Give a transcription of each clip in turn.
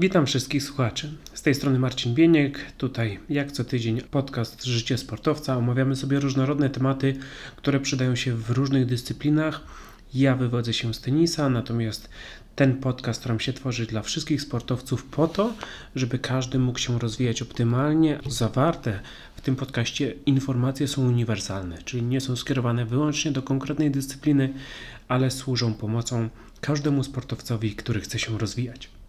Witam wszystkich słuchaczy. Z tej strony Marcin Bieniek. Tutaj, jak co tydzień, podcast Życie Sportowca. Omawiamy sobie różnorodne tematy, które przydają się w różnych dyscyplinach. Ja wywodzę się z tenisa, natomiast ten podcast staram się tworzyć dla wszystkich sportowców po to, żeby każdy mógł się rozwijać optymalnie. Zawarte w tym podcaście informacje są uniwersalne, czyli nie są skierowane wyłącznie do konkretnej dyscypliny, ale służą pomocą każdemu sportowcowi, który chce się rozwijać.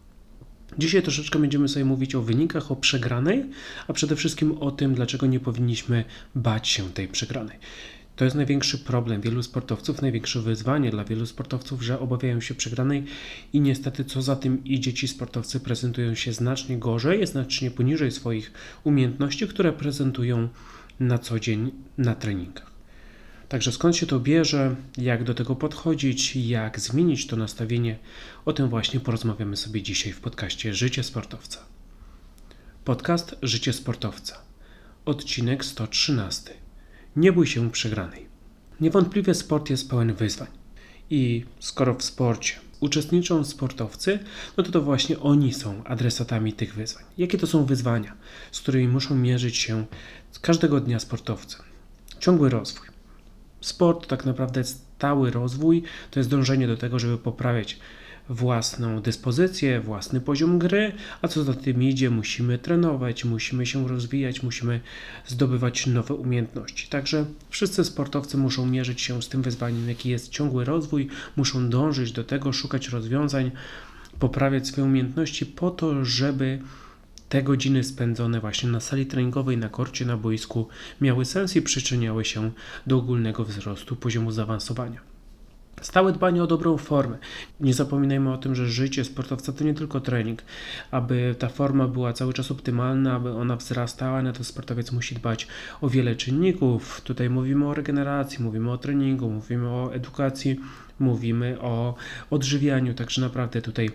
Dzisiaj troszeczkę będziemy sobie mówić o wynikach, o przegranej, a przede wszystkim o tym, dlaczego nie powinniśmy bać się tej przegranej. To jest największy problem wielu sportowców, największe wyzwanie dla wielu sportowców, że obawiają się przegranej i niestety co za tym idzie, ci sportowcy prezentują się znacznie gorzej, znacznie poniżej swoich umiejętności, które prezentują na co dzień na treningach. Także skąd się to bierze, jak do tego podchodzić, jak zmienić to nastawienie, o tym właśnie porozmawiamy sobie dzisiaj w podcaście Życie Sportowca. Podcast Życie Sportowca, odcinek 113. Nie bój się przegranej. Niewątpliwie sport jest pełen wyzwań. I skoro w sporcie uczestniczą sportowcy, no to to właśnie oni są adresatami tych wyzwań. Jakie to są wyzwania, z którymi muszą mierzyć się każdego dnia sportowcy? Ciągły rozwój Sport tak naprawdę stały rozwój to jest dążenie do tego, żeby poprawiać własną dyspozycję, własny poziom gry, a co za tym idzie, musimy trenować, musimy się rozwijać, musimy zdobywać nowe umiejętności. Także wszyscy sportowcy muszą mierzyć się z tym wyzwaniem, jaki jest ciągły rozwój, muszą dążyć do tego, szukać rozwiązań, poprawiać swoje umiejętności po to, żeby te godziny spędzone właśnie na sali treningowej, na korcie, na boisku miały sens i przyczyniały się do ogólnego wzrostu poziomu zaawansowania. Stałe dbanie o dobrą formę. Nie zapominajmy o tym, że życie sportowca to nie tylko trening. Aby ta forma była cały czas optymalna, aby ona wzrastała, na to sportowiec musi dbać o wiele czynników. Tutaj mówimy o regeneracji, mówimy o treningu, mówimy o edukacji, mówimy o odżywianiu, także naprawdę tutaj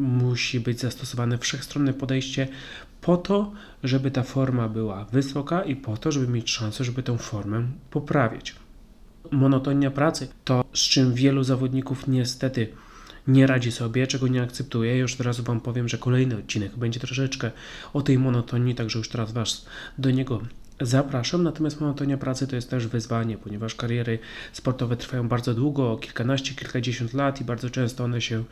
musi być zastosowane wszechstronne podejście po to, żeby ta forma była wysoka i po to, żeby mieć szansę, żeby tę formę poprawić. Monotonia pracy to, z czym wielu zawodników niestety nie radzi sobie, czego nie akceptuje. Już teraz Wam powiem, że kolejny odcinek będzie troszeczkę o tej monotonii, także już teraz Was do niego Zapraszam, natomiast monotonia pracy to jest też wyzwanie, ponieważ kariery sportowe trwają bardzo długo, kilkanaście, kilkadziesiąt lat i bardzo często one się,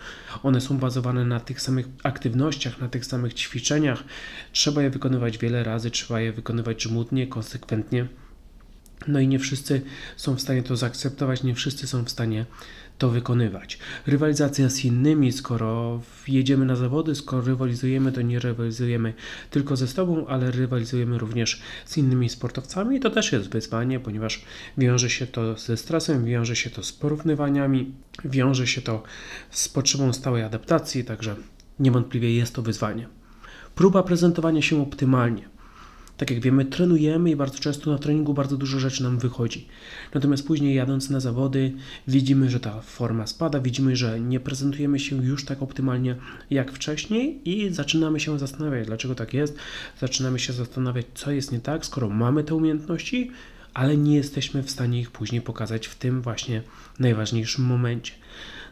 one są bazowane na tych samych aktywnościach, na tych samych ćwiczeniach. Trzeba je wykonywać wiele razy, trzeba je wykonywać żmudnie, konsekwentnie. No i nie wszyscy są w stanie to zaakceptować, nie wszyscy są w stanie to wykonywać. Rywalizacja z innymi, skoro jedziemy na zawody, skoro rywalizujemy, to nie rywalizujemy tylko ze sobą, ale rywalizujemy również z innymi sportowcami i to też jest wyzwanie, ponieważ wiąże się to ze stresem, wiąże się to z porównywaniami, wiąże się to z potrzebą stałej adaptacji, także niewątpliwie jest to wyzwanie. Próba prezentowania się optymalnie. Tak jak wiemy, trenujemy i bardzo często na treningu bardzo dużo rzeczy nam wychodzi. Natomiast później jadąc na zawody, widzimy, że ta forma spada, widzimy, że nie prezentujemy się już tak optymalnie jak wcześniej i zaczynamy się zastanawiać, dlaczego tak jest. Zaczynamy się zastanawiać, co jest nie tak, skoro mamy te umiejętności, ale nie jesteśmy w stanie ich później pokazać w tym właśnie najważniejszym momencie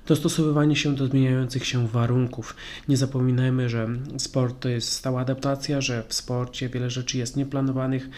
dostosowywanie się do zmieniających się warunków. Nie zapominajmy, że sport to jest stała adaptacja, że w sporcie wiele rzeczy jest nieplanowanych,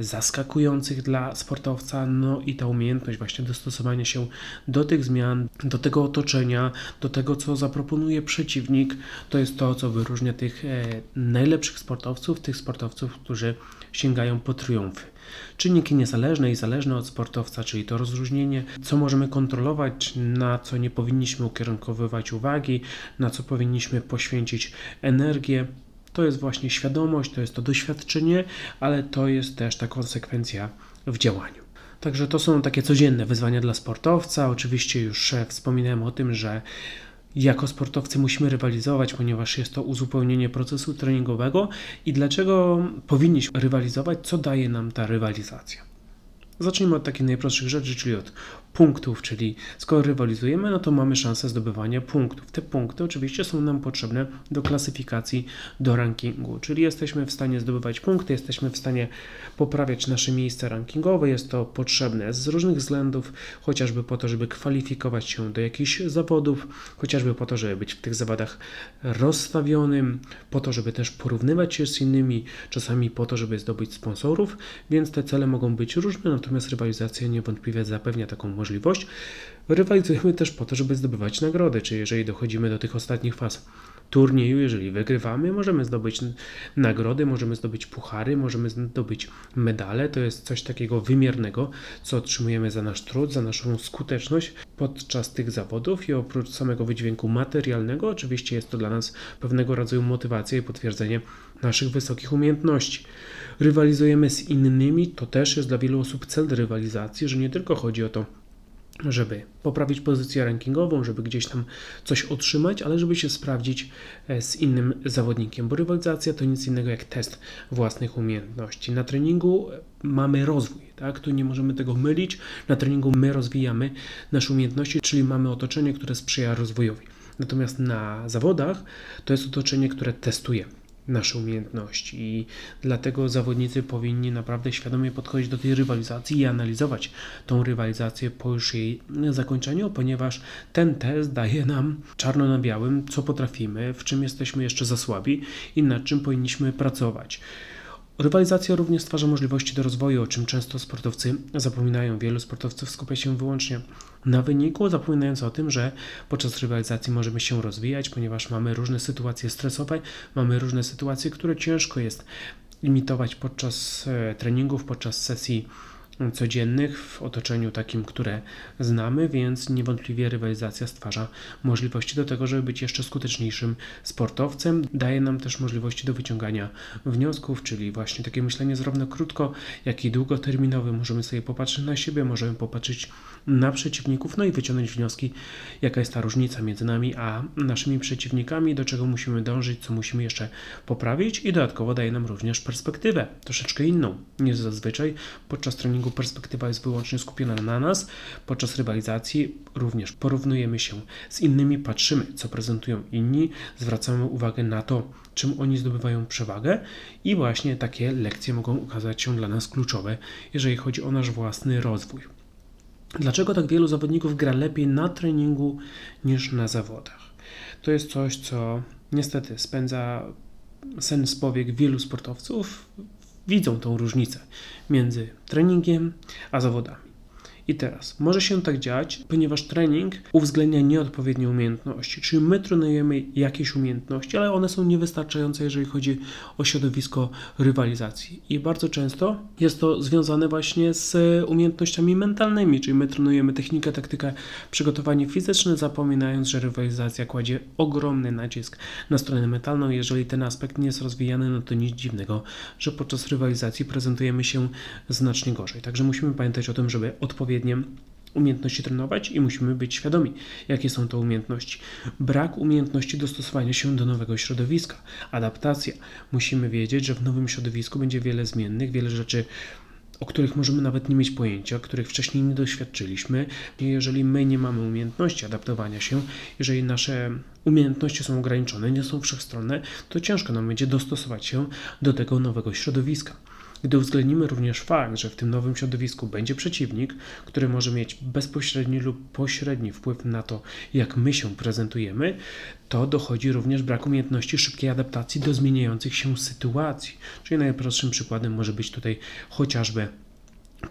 zaskakujących dla sportowca, no i ta umiejętność właśnie dostosowania się do tych zmian, do tego otoczenia, do tego, co zaproponuje przeciwnik, to jest to, co wyróżnia tych e, najlepszych sportowców, tych sportowców, którzy sięgają po triumfy. Czynniki niezależne i zależne od sportowca, czyli to rozróżnienie, co możemy kontrolować, na co nie powinniśmy ukierunkowywać uwagi, na co powinniśmy poświęcić energię. To jest właśnie świadomość, to jest to doświadczenie, ale to jest też ta konsekwencja w działaniu. Także to są takie codzienne wyzwania dla sportowca. Oczywiście już wspominałem o tym, że jako sportowcy musimy rywalizować, ponieważ jest to uzupełnienie procesu treningowego. I dlaczego powinniśmy rywalizować? Co daje nam ta rywalizacja? Zacznijmy od takich najprostszych rzeczy, czyli od punktów, czyli skoro rywalizujemy, no to mamy szansę zdobywania punktów. Te punkty oczywiście są nam potrzebne do klasyfikacji, do rankingu, czyli jesteśmy w stanie zdobywać punkty, jesteśmy w stanie poprawiać nasze miejsce rankingowe. Jest to potrzebne z różnych względów, chociażby po to, żeby kwalifikować się do jakichś zawodów, chociażby po to, żeby być w tych zawodach rozstawionym, po to, żeby też porównywać się z innymi, czasami po to, żeby zdobyć sponsorów, więc te cele mogą być różne, natomiast rywalizacja niewątpliwie zapewnia taką możliwość. Rywalizujemy też po to, żeby zdobywać nagrody, czy jeżeli dochodzimy do tych ostatnich faz turnieju, jeżeli wygrywamy, możemy zdobyć nagrody, możemy zdobyć puchary, możemy zdobyć medale. To jest coś takiego wymiernego, co otrzymujemy za nasz trud, za naszą skuteczność podczas tych zawodów i oprócz samego wydźwięku materialnego, oczywiście jest to dla nas pewnego rodzaju motywacja i potwierdzenie naszych wysokich umiejętności. Rywalizujemy z innymi, to też jest dla wielu osób cel rywalizacji, że nie tylko chodzi o to, żeby poprawić pozycję rankingową, żeby gdzieś tam coś otrzymać, ale żeby się sprawdzić e, z innym zawodnikiem, bo rywalizacja to nic innego jak test własnych umiejętności. Na treningu mamy rozwój, tak? Tu nie możemy tego mylić. Na treningu my rozwijamy nasze umiejętności, czyli mamy otoczenie, które sprzyja rozwojowi. Natomiast na zawodach to jest otoczenie, które testuje nasze umiejętności i dlatego zawodnicy powinni naprawdę świadomie podchodzić do tej rywalizacji i analizować tą rywalizację po już jej zakończeniu, ponieważ ten test daje nam czarno na białym, co potrafimy, w czym jesteśmy jeszcze za słabi i nad czym powinniśmy pracować. Rywalizacja również stwarza możliwości do rozwoju, o czym często sportowcy zapominają. Wielu sportowców skupia się wyłącznie na wyniku, zapominając o tym, że podczas rywalizacji możemy się rozwijać, ponieważ mamy różne sytuacje stresowe, mamy różne sytuacje, które ciężko jest imitować podczas e, treningów, podczas sesji codziennych w otoczeniu takim, które znamy, więc niewątpliwie rywalizacja stwarza możliwości do tego, żeby być jeszcze skuteczniejszym sportowcem. Daje nam też możliwości do wyciągania wniosków, czyli właśnie takie myślenie zarówno krótko, jak i długoterminowe. Możemy sobie popatrzeć na siebie, możemy popatrzeć na przeciwników, no i wyciągnąć wnioski, jaka jest ta różnica między nami a naszymi przeciwnikami, do czego musimy dążyć, co musimy jeszcze poprawić i dodatkowo daje nam również perspektywę troszeczkę inną niż zazwyczaj podczas treningu perspektywa jest wyłącznie skupiona na nas. Podczas rywalizacji również porównujemy się z innymi, patrzymy, co prezentują inni, zwracamy uwagę na to, czym oni zdobywają przewagę i właśnie takie lekcje mogą okazać się dla nas kluczowe, jeżeli chodzi o nasz własny rozwój. Dlaczego tak wielu zawodników gra lepiej na treningu niż na zawodach? To jest coś, co niestety spędza sen z powiek wielu sportowców widzą tą różnicę między treningiem a zawodami. I teraz może się tak dziać, ponieważ trening uwzględnia nieodpowiednie umiejętności, czyli my trenujemy jakieś umiejętności, ale one są niewystarczające, jeżeli chodzi o środowisko rywalizacji. I bardzo często jest to związane właśnie z umiejętnościami mentalnymi, czyli my trenujemy technikę, taktykę, przygotowanie fizyczne, zapominając, że rywalizacja kładzie ogromny nacisk na stronę mentalną. Jeżeli ten aspekt nie jest rozwijany, no to nic dziwnego, że podczas rywalizacji prezentujemy się znacznie gorzej. Także musimy pamiętać o tym, żeby odpowiednio odpowiednie umiejętności trenować i musimy być świadomi, jakie są to umiejętności. Brak umiejętności dostosowania się do nowego środowiska, adaptacja. Musimy wiedzieć, że w nowym środowisku będzie wiele zmiennych, wiele rzeczy o których możemy nawet nie mieć pojęcia, których wcześniej nie doświadczyliśmy. Jeżeli my nie mamy umiejętności adaptowania się, jeżeli nasze umiejętności są ograniczone, nie są wszechstronne, to ciężko nam będzie dostosować się do tego nowego środowiska. Gdy uwzględnimy również fakt, że w tym nowym środowisku będzie przeciwnik, który może mieć bezpośredni lub pośredni wpływ na to, jak my się prezentujemy, to dochodzi również brak umiejętności szybkiej adaptacji do zmieniających się sytuacji. Czyli najprostszym przykładem może być tutaj chociażby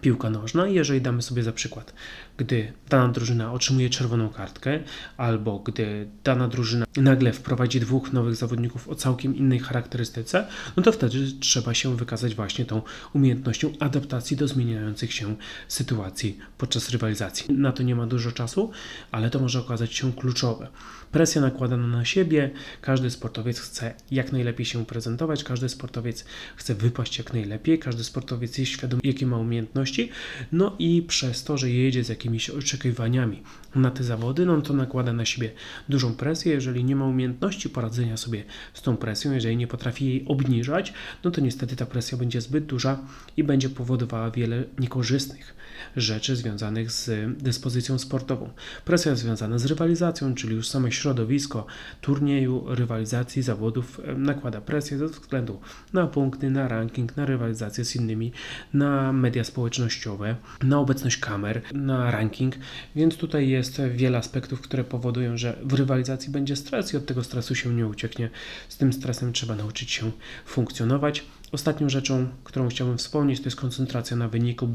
piłka nożna. Jeżeli damy sobie za przykład, gdy dana drużyna otrzymuje czerwoną kartkę, albo gdy dana drużyna nagle wprowadzi dwóch nowych zawodników o całkiem innej charakterystyce, no to wtedy trzeba się wykazać właśnie tą umiejętnością adaptacji do zmieniających się sytuacji podczas rywalizacji. Na to nie ma dużo czasu, ale to może okazać się kluczowe. Presja nakładana na siebie, każdy sportowiec chce jak najlepiej się prezentować, każdy sportowiec chce wypaść jak najlepiej, każdy sportowiec jest świadom, jakie ma umiejętności umiejętności, no i przez to, że jedzie z jakimiś oczekiwaniami na te zawody, no to nakłada na siebie dużą presję. Jeżeli nie ma umiejętności poradzenia sobie z tą presją, jeżeli nie potrafi jej obniżać, no to niestety ta presja będzie zbyt duża i będzie powodowała wiele niekorzystnych rzeczy związanych z dyspozycją sportową. Presja związana z rywalizacją, czyli już same środowisko turnieju, rywalizacji, zawodów nakłada presję ze względu na punkty, na ranking, na rywalizację z innymi, na media społecznościowe, na obecność kamer, na ranking, więc tutaj jest wiele aspektów, które powodują, że w rywalizacji będzie stres i od tego stresu się nie ucieknie. Z tym stresem trzeba nauczyć się funkcjonować. Ostatnią rzeczą, którą chciałbym wspomnieć, to jest koncentracja na wyniku.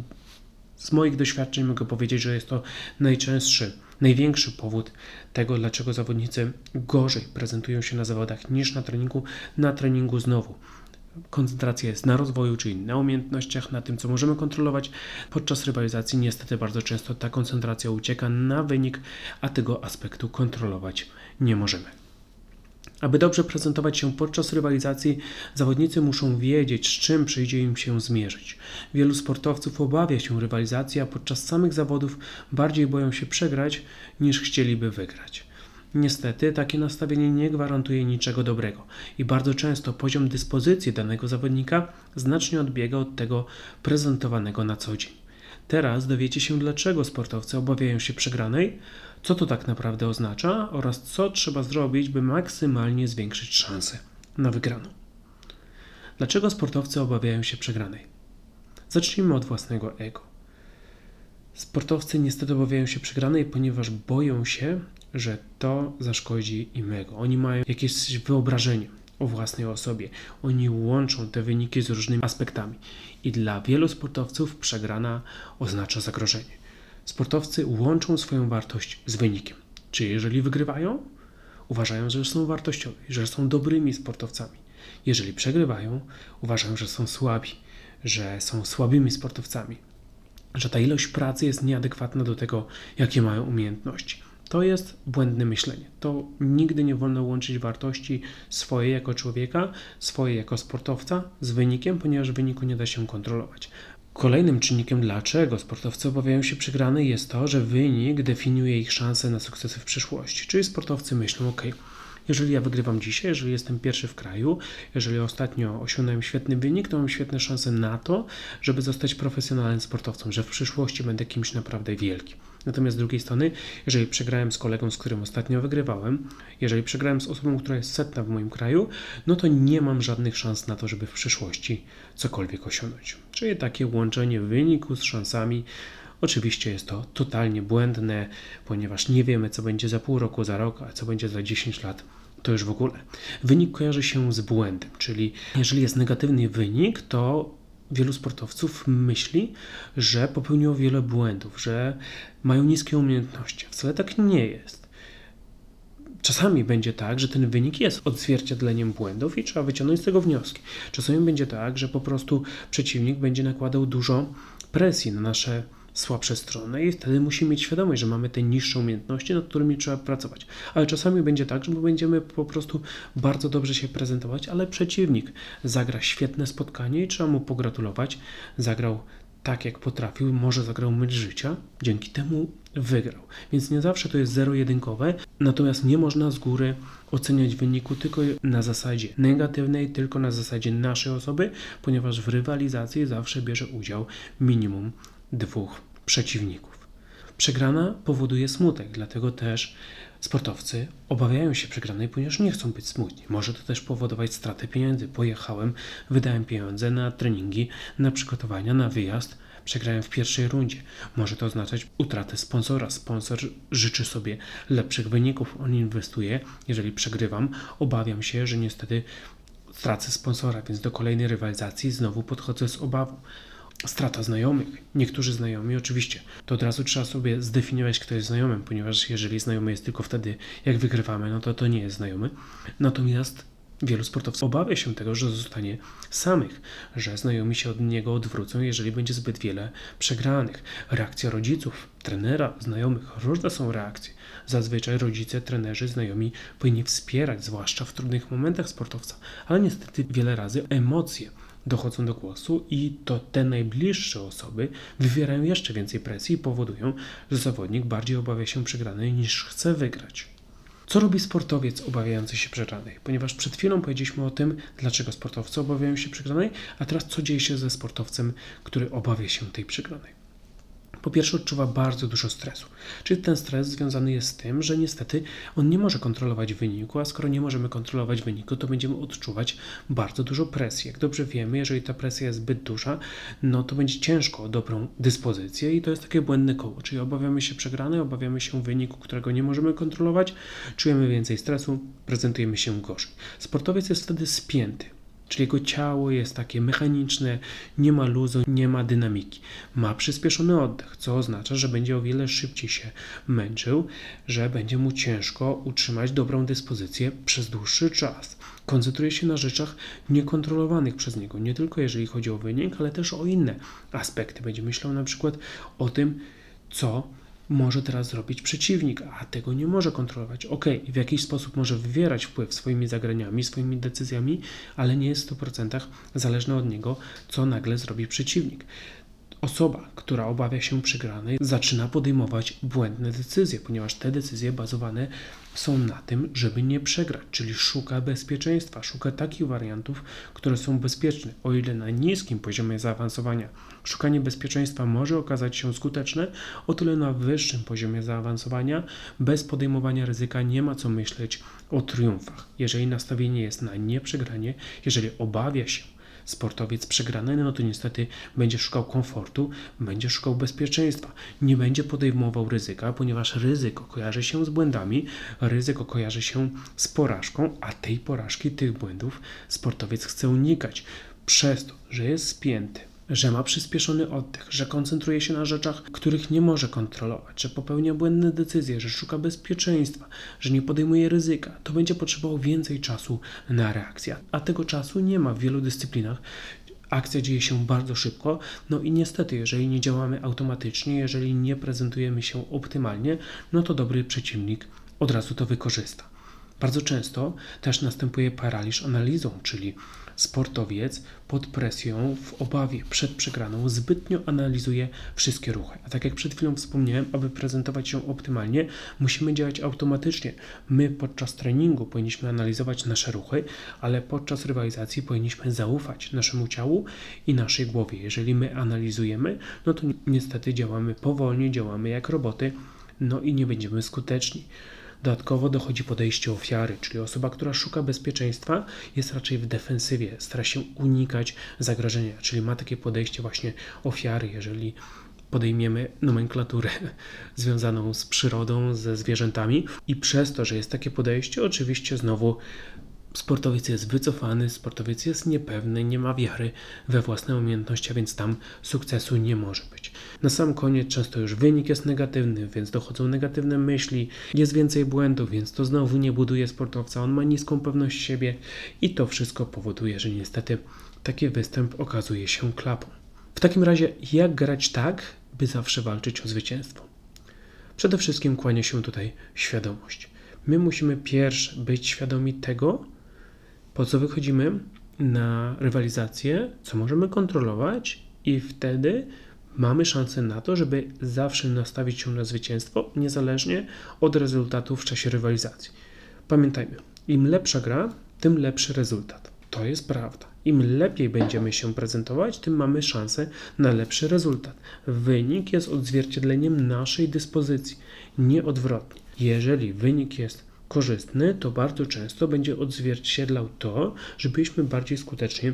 Z moich doświadczeń mogę powiedzieć, że jest to najczęstszy, największy powód tego, dlaczego zawodnicy gorzej prezentują się na zawodach niż na treningu. Na treningu znowu koncentracja jest na rozwoju, czyli na umiejętnościach, na tym, co możemy kontrolować. Podczas rywalizacji niestety bardzo często ta koncentracja ucieka na wynik, a tego aspektu kontrolować nie możemy. Aby dobrze prezentować się podczas rywalizacji, zawodnicy muszą wiedzieć, z czym przyjdzie im się zmierzyć. Wielu sportowców obawia się rywalizacji, a podczas samych zawodów bardziej boją się przegrać niż chcieliby wygrać. Niestety, takie nastawienie nie gwarantuje niczego dobrego i bardzo często poziom dyspozycji danego zawodnika znacznie odbiega od tego prezentowanego na co dzień. Teraz dowiecie się, dlaczego sportowcy obawiają się przegranej, co to tak naprawdę oznacza oraz co trzeba zrobić, by maksymalnie zwiększyć szanse na wygraną. Dlaczego sportowcy obawiają się przegranej? Zacznijmy od własnego ego. Sportowcy niestety obawiają się przegranej, ponieważ boją się, że to zaszkodzi im ego. Oni mają jakieś wyobrażenie o własnej osobie. Oni łączą te wyniki z różnymi aspektami. I dla wielu sportowców przegrana oznacza zagrożenie. Sportowcy łączą swoją wartość z wynikiem. Czy jeżeli wygrywają, uważają, że są wartościowi, że są dobrymi sportowcami. Jeżeli przegrywają, uważają, że są słabi, że są słabymi sportowcami, że ta ilość pracy jest nieadekwatna do tego, jakie mają umiejętności. To jest błędne myślenie. To nigdy nie wolno łączyć wartości swojej jako człowieka, swojej jako sportowca z wynikiem, ponieważ wyniku nie da się kontrolować. Kolejnym czynnikiem, dlaczego sportowcy obawiają się przegranej, jest to, że wynik definiuje ich szanse na sukcesy w przyszłości. Czyli sportowcy myślą, ok, jeżeli ja wygrywam dzisiaj, jeżeli jestem pierwszy w kraju, jeżeli ostatnio osiągnąłem świetny wynik, to mam świetne szanse na to, żeby zostać profesjonalnym sportowcem, że w przyszłości będę kimś naprawdę wielkim. Natomiast z drugiej strony, jeżeli przegrałem z kolegą, z którym ostatnio wygrywałem, jeżeli przegrałem z osobą, która jest setna w moim kraju, no to nie mam żadnych szans na to, żeby w przyszłości cokolwiek osiągnąć. Czyli takie łączenie wyniku z szansami. Oczywiście jest to totalnie błędne, ponieważ nie wiemy, co będzie za pół roku, za rok, a co będzie za 10 lat to już w ogóle. Wynik kojarzy się z błędem, czyli jeżeli jest negatywny wynik, to wielu sportowców myśli, że popełniło wiele błędów, że mają niskie umiejętności. Wcale tak nie jest. Czasami będzie tak, że ten wynik jest odzwierciedleniem błędów i trzeba wyciągnąć z tego wnioski. Czasami będzie tak, że po prostu przeciwnik będzie nakładał dużo presji na nasze słabsze strony i wtedy musimy mieć świadomość, że mamy te niższe umiejętności, nad którymi trzeba pracować. Ale czasami będzie tak, że będziemy po prostu bardzo dobrze się prezentować, ale przeciwnik zagra świetne spotkanie i trzeba mu pogratulować. Zagrał tak, jak potrafił, może zagrał mecz życia, dzięki temu wygrał. Więc nie zawsze to jest zero-jedynkowe, natomiast nie można z góry oceniać wyniku tylko na zasadzie negatywnej, tylko na zasadzie naszej osoby, ponieważ w rywalizacji zawsze bierze udział minimum dwóch przeciwników. Przegrana powoduje smutek, dlatego też sportowcy obawiają się przegranej, ponieważ nie chcą być smutni. Może to też powodować stratę pieniędzy. Pojechałem, wydałem pieniądze na treningi, na przygotowania, na wyjazd, przegrałem w pierwszej rundzie. Może to oznaczać utratę sponsora. Sponsor życzy sobie lepszych wyników, on inwestuje. Jeżeli przegrywam, obawiam się, że niestety stracę sponsora, więc do kolejnej rywalizacji znowu podchodzę z obawą strata znajomych. Niektórzy znajomi, oczywiście, to od razu trzeba sobie zdefiniować, kto jest znajomym, ponieważ jeżeli znajomy jest tylko wtedy, jak wygrywamy, no to to nie jest znajomy. Natomiast Wielu sportowców obawia się tego, że zostanie samych, że znajomi się od niego odwrócą, jeżeli będzie zbyt wiele przegranych. Reakcja rodziców, trenera, znajomych, różne są reakcje. Zazwyczaj rodzice, trenerzy, znajomi powinni wspierać, zwłaszcza w trudnych momentach sportowca, ale niestety wiele razy emocje dochodzą do głosu i to te najbliższe osoby wywierają jeszcze więcej presji i powodują, że zawodnik bardziej obawia się przegranej niż chce wygrać. Co robi sportowiec obawiający się przegranej? Ponieważ przed chwilą powiedzieliśmy o tym, dlaczego sportowcy obawiają się przegranej, a teraz co dzieje się ze sportowcem, który obawia się tej przegranej? Po pierwsze odczuwa bardzo dużo stresu. Czyli ten stres związany jest z tym, że niestety on nie może kontrolować wyniku, a skoro nie możemy kontrolować wyniku, to będziemy odczuwać bardzo dużo presji. Jak dobrze wiemy, jeżeli ta presja jest zbyt duża, no to będzie ciężko o dobrą dyspozycję i to jest takie błędne koło, czyli obawiamy się przegranej, obawiamy się wyniku, którego nie możemy kontrolować, czujemy więcej stresu, prezentujemy się gorzej. Sportowiec jest wtedy spięty. Czyli jego ciało jest takie mechaniczne, nie ma luzu, nie ma dynamiki. Ma przyspieszony oddech, co oznacza, że będzie o wiele szybciej się męczył, że będzie mu ciężko utrzymać dobrą dyspozycję przez dłuższy czas. Koncentruje się na rzeczach niekontrolowanych przez niego, nie tylko jeżeli chodzi o wynik, ale też o inne aspekty. Będzie myślał na przykład o tym, co może teraz zrobić przeciwnik, a tego nie może kontrolować. Ok, w jakiś sposób może wywierać wpływ swoimi zagraniami, swoimi decyzjami, ale nie jest w 100% zależne od niego, co nagle zrobi przeciwnik. Osoba, która obawia się przegranej, zaczyna podejmować błędne decyzje, ponieważ te decyzje bazowane są na tym, żeby nie przegrać, czyli szuka bezpieczeństwa, szuka takich wariantów, które są bezpieczne. O ile na niskim poziomie zaawansowania szukanie bezpieczeństwa może okazać się skuteczne, o tyle na wyższym poziomie zaawansowania bez podejmowania ryzyka nie ma co myśleć o triumfach. Jeżeli nastawienie jest na nieprzegranie, jeżeli obawia się sportowiec przegrany, no to niestety będzie szukał komfortu, będzie szukał bezpieczeństwa, nie będzie podejmował ryzyka, ponieważ ryzyko kojarzy się z błędami, ryzyko kojarzy się z porażką, a tej porażki, tych błędów sportowiec chce unikać. Przez to, że jest spięty, że ma przyspieszony oddech, że koncentruje się na rzeczach, których nie może kontrolować, że popełnia błędne decyzje, że szuka bezpieczeństwa, że nie podejmuje ryzyka, to będzie potrzebował więcej czasu na reakcję. A tego czasu nie ma w wielu dyscyplinach. Akcja dzieje się bardzo szybko, no i niestety, jeżeli nie działamy automatycznie, jeżeli nie prezentujemy się optymalnie, no to dobry przeciwnik od razu to wykorzysta. Bardzo często też następuje paraliż analizą, czyli sportowiec pod presją, w obawie przed przegraną, zbytnio analizuje wszystkie ruchy. A tak jak przed chwilą wspomniałem, aby prezentować się optymalnie, musimy działać automatycznie. My podczas treningu powinniśmy analizować nasze ruchy, ale podczas rywalizacji powinniśmy zaufać naszemu ciału i naszej głowie. Jeżeli my analizujemy, no to niestety działamy powolnie, działamy jak roboty, no i nie będziemy skuteczni. Dodatkowo dochodzi podejście ofiary, czyli osoba, która szuka bezpieczeństwa, jest raczej w defensywie, stara się unikać zagrożenia, czyli ma takie podejście właśnie ofiary, jeżeli podejmiemy nomenklaturę związaną z przyrodą, ze zwierzętami. I przez to, że jest takie podejście, oczywiście znowu sportowiec jest wycofany, sportowiec jest niepewny, nie ma wiary we własne umiejętności, a więc tam sukcesu nie może być. Na sam koniec często już wynik jest negatywny, więc dochodzą negatywne myśli, jest więcej błędów, więc to znowu nie buduje sportowca, on ma niską pewność siebie i to wszystko powoduje, że niestety taki występ okazuje się klapą. W takim razie, jak grać tak, by zawsze walczyć o zwycięstwo? Przede wszystkim kłania się tutaj świadomość. My musimy pierwsze być świadomi tego, po co wychodzimy na rywalizację, co możemy kontrolować, i wtedy mamy szansę na to, żeby zawsze nastawić się na zwycięstwo, niezależnie od rezultatów w czasie rywalizacji. Pamiętajmy, im lepsza gra, tym lepszy rezultat. To jest prawda. Im lepiej będziemy się prezentować, tym mamy szansę na lepszy rezultat. Wynik jest odzwierciedleniem naszej dyspozycji, nie odwrotnie. Jeżeli wynik jest korzystny, to bardzo często będzie odzwierciedlał to, że byliśmy bardziej skuteczni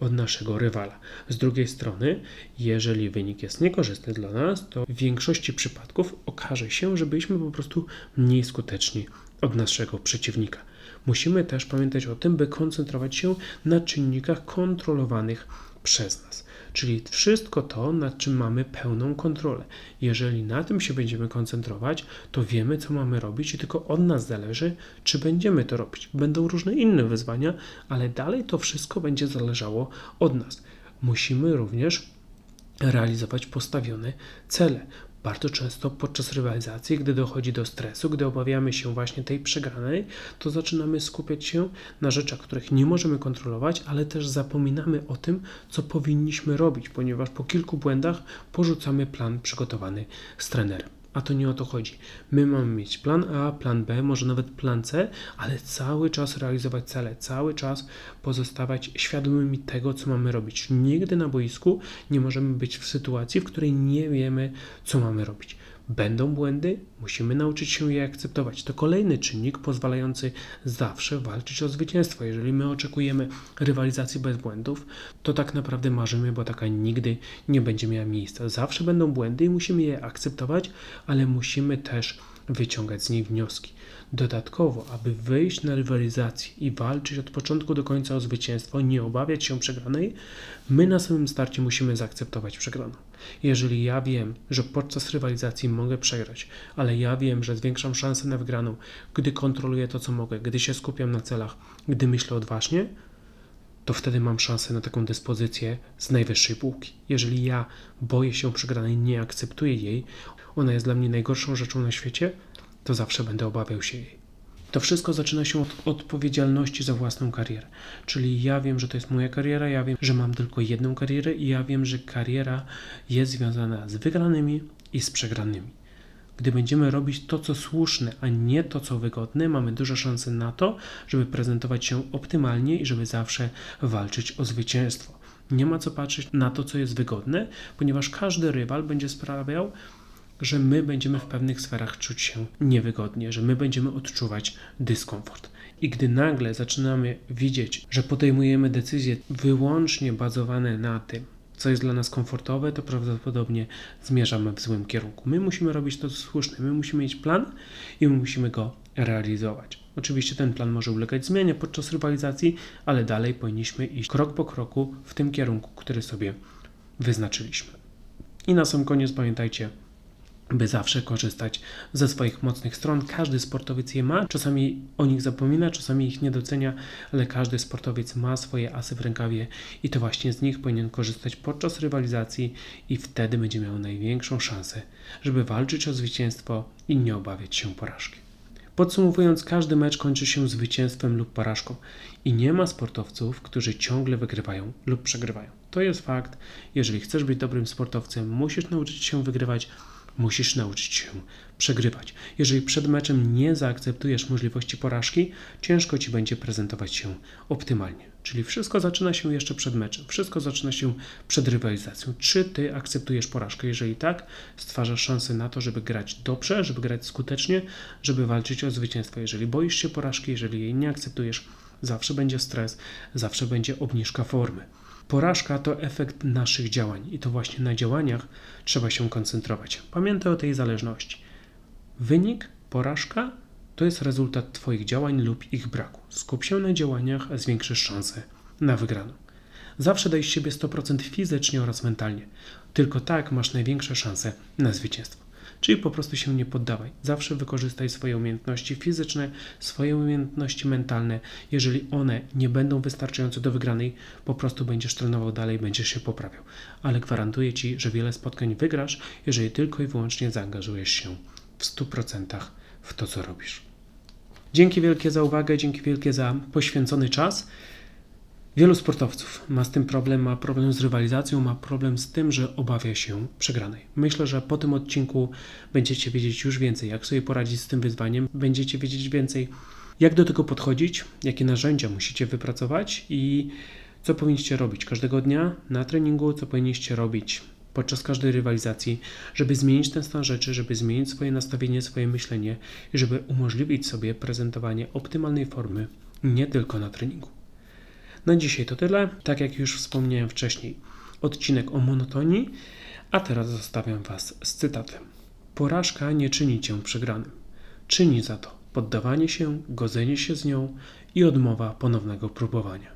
od naszego rywala. Z drugiej strony, jeżeli wynik jest niekorzystny dla nas, to w większości przypadków okaże się, że byliśmy po prostu mniej skuteczni od naszego przeciwnika. Musimy też pamiętać o tym, by koncentrować się na czynnikach kontrolowanych przez nas. Czyli wszystko to, nad czym mamy pełną kontrolę. Jeżeli na tym się będziemy koncentrować, to wiemy, co mamy robić i tylko od nas zależy, czy będziemy to robić. Będą różne inne wyzwania, ale dalej to wszystko będzie zależało od nas. Musimy również realizować postawione cele. Bardzo często podczas rywalizacji, gdy dochodzi do stresu, gdy obawiamy się właśnie tej przegranej, to zaczynamy skupiać się na rzeczach, których nie możemy kontrolować, ale też zapominamy o tym, co powinniśmy robić, ponieważ po kilku błędach porzucamy plan przygotowany z trenerem. A to nie o to chodzi. My mamy mieć plan A, plan B, może nawet plan C, ale cały czas realizować cele, cały czas pozostawać świadomymi tego, co mamy robić. Nigdy na boisku nie możemy być w sytuacji, w której nie wiemy, co mamy robić. Będą błędy, musimy nauczyć się je akceptować. To kolejny czynnik pozwalający zawsze walczyć o zwycięstwo. Jeżeli my oczekujemy rywalizacji bez błędów, to tak naprawdę marzymy, bo taka nigdy nie będzie miała miejsca. Zawsze będą błędy i musimy je akceptować, ale musimy też wyciągać z nich wnioski. Dodatkowo, aby wyjść na rywalizację i walczyć od początku do końca o zwycięstwo, nie obawiać się przegranej, my na samym starcie musimy zaakceptować przegraną. Jeżeli ja wiem, że podczas rywalizacji mogę przegrać, ale ja wiem, że zwiększam szansę na wygraną, gdy kontroluję to, co mogę, gdy się skupiam na celach, gdy myślę odważnie, to wtedy mam szansę na taką dyspozycję z najwyższej półki. Jeżeli ja boję się przegranej, nie akceptuję jej, ona jest dla mnie najgorszą rzeczą na świecie, to zawsze będę obawiał się jej. To wszystko zaczyna się od odpowiedzialności za własną karierę. Czyli ja wiem, że to jest moja kariera, ja wiem, że mam tylko jedną karierę i ja wiem, że kariera jest związana z wygranymi i z przegranymi. Gdy będziemy robić to, co słuszne, a nie to, co wygodne, mamy duże szanse na to, żeby prezentować się optymalnie i żeby zawsze walczyć o zwycięstwo. Nie ma co patrzeć na to, co jest wygodne, ponieważ każdy rywal będzie sprawiał, że my będziemy w pewnych sferach czuć się niewygodnie, że my będziemy odczuwać dyskomfort. I gdy nagle zaczynamy widzieć, że podejmujemy decyzje wyłącznie bazowane na tym, co jest dla nas komfortowe, to prawdopodobnie zmierzamy w złym kierunku. My musimy robić to, co słuszne, my musimy mieć plan i my musimy go realizować. Oczywiście ten plan może ulegać zmianie podczas rywalizacji, ale dalej powinniśmy iść krok po kroku w tym kierunku, który sobie wyznaczyliśmy. I na sam koniec pamiętajcie, by zawsze korzystać ze swoich mocnych stron. Każdy sportowiec je ma, czasami o nich zapomina, czasami ich nie docenia, ale każdy sportowiec ma swoje asy w rękawie i to właśnie z nich powinien korzystać podczas rywalizacji i wtedy będzie miał największą szansę, żeby walczyć o zwycięstwo i nie obawiać się porażki. Podsumowując, każdy mecz kończy się zwycięstwem lub porażką i nie ma sportowców, którzy ciągle wygrywają lub przegrywają. To jest fakt. Jeżeli chcesz być dobrym sportowcem, musisz nauczyć się wygrywać musisz nauczyć się przegrywać. Jeżeli przed meczem nie zaakceptujesz możliwości porażki, ciężko ci będzie prezentować się optymalnie. Czyli wszystko zaczyna się jeszcze przed meczem, wszystko zaczyna się przed rywalizacją. Czy ty akceptujesz porażkę? Jeżeli tak, stwarzasz szansę na to, żeby grać dobrze, żeby grać skutecznie, żeby walczyć o zwycięstwo. Jeżeli boisz się porażki, jeżeli jej nie akceptujesz, zawsze będzie stres, zawsze będzie obniżka formy. Porażka to efekt naszych działań i to właśnie na działaniach trzeba się koncentrować. Pamiętaj o tej zależności. Wynik, porażka to jest rezultat Twoich działań lub ich braku. Skup się na działaniach, a zwiększysz szansę na wygraną. Zawsze daj siebie 100% fizycznie oraz mentalnie. Tylko tak masz największe szanse na zwycięstwo. Czyli po prostu się nie poddawaj. Zawsze wykorzystaj swoje umiejętności fizyczne, swoje umiejętności mentalne. Jeżeli one nie będą wystarczające do wygranej, po prostu będziesz trenował dalej, będziesz się poprawiał. Ale gwarantuję Ci, że wiele spotkań wygrasz, jeżeli tylko i wyłącznie zaangażujesz się w 100% w to, co robisz. Dzięki wielkie za uwagę, dzięki wielkie za poświęcony czas. Wielu sportowców ma z tym problem, ma problem z rywalizacją, ma problem z tym, że obawia się przegranej. Myślę, że po tym odcinku będziecie wiedzieć już więcej, jak sobie poradzić z tym wyzwaniem, będziecie wiedzieć więcej, jak do tego podchodzić, jakie narzędzia musicie wypracować i co powinniście robić każdego dnia na treningu, co powinniście robić podczas każdej rywalizacji, żeby zmienić ten stan rzeczy, żeby zmienić swoje nastawienie, swoje myślenie i żeby umożliwić sobie prezentowanie optymalnej formy nie tylko na treningu. Na dzisiaj to tyle. Tak jak już wspomniałem wcześniej, odcinek o monotonii, a teraz zostawiam Was z cytatem. Porażka nie czyni Cię przegranym. Czyni za to poddawanie się, godzenie się z nią i odmowa ponownego próbowania.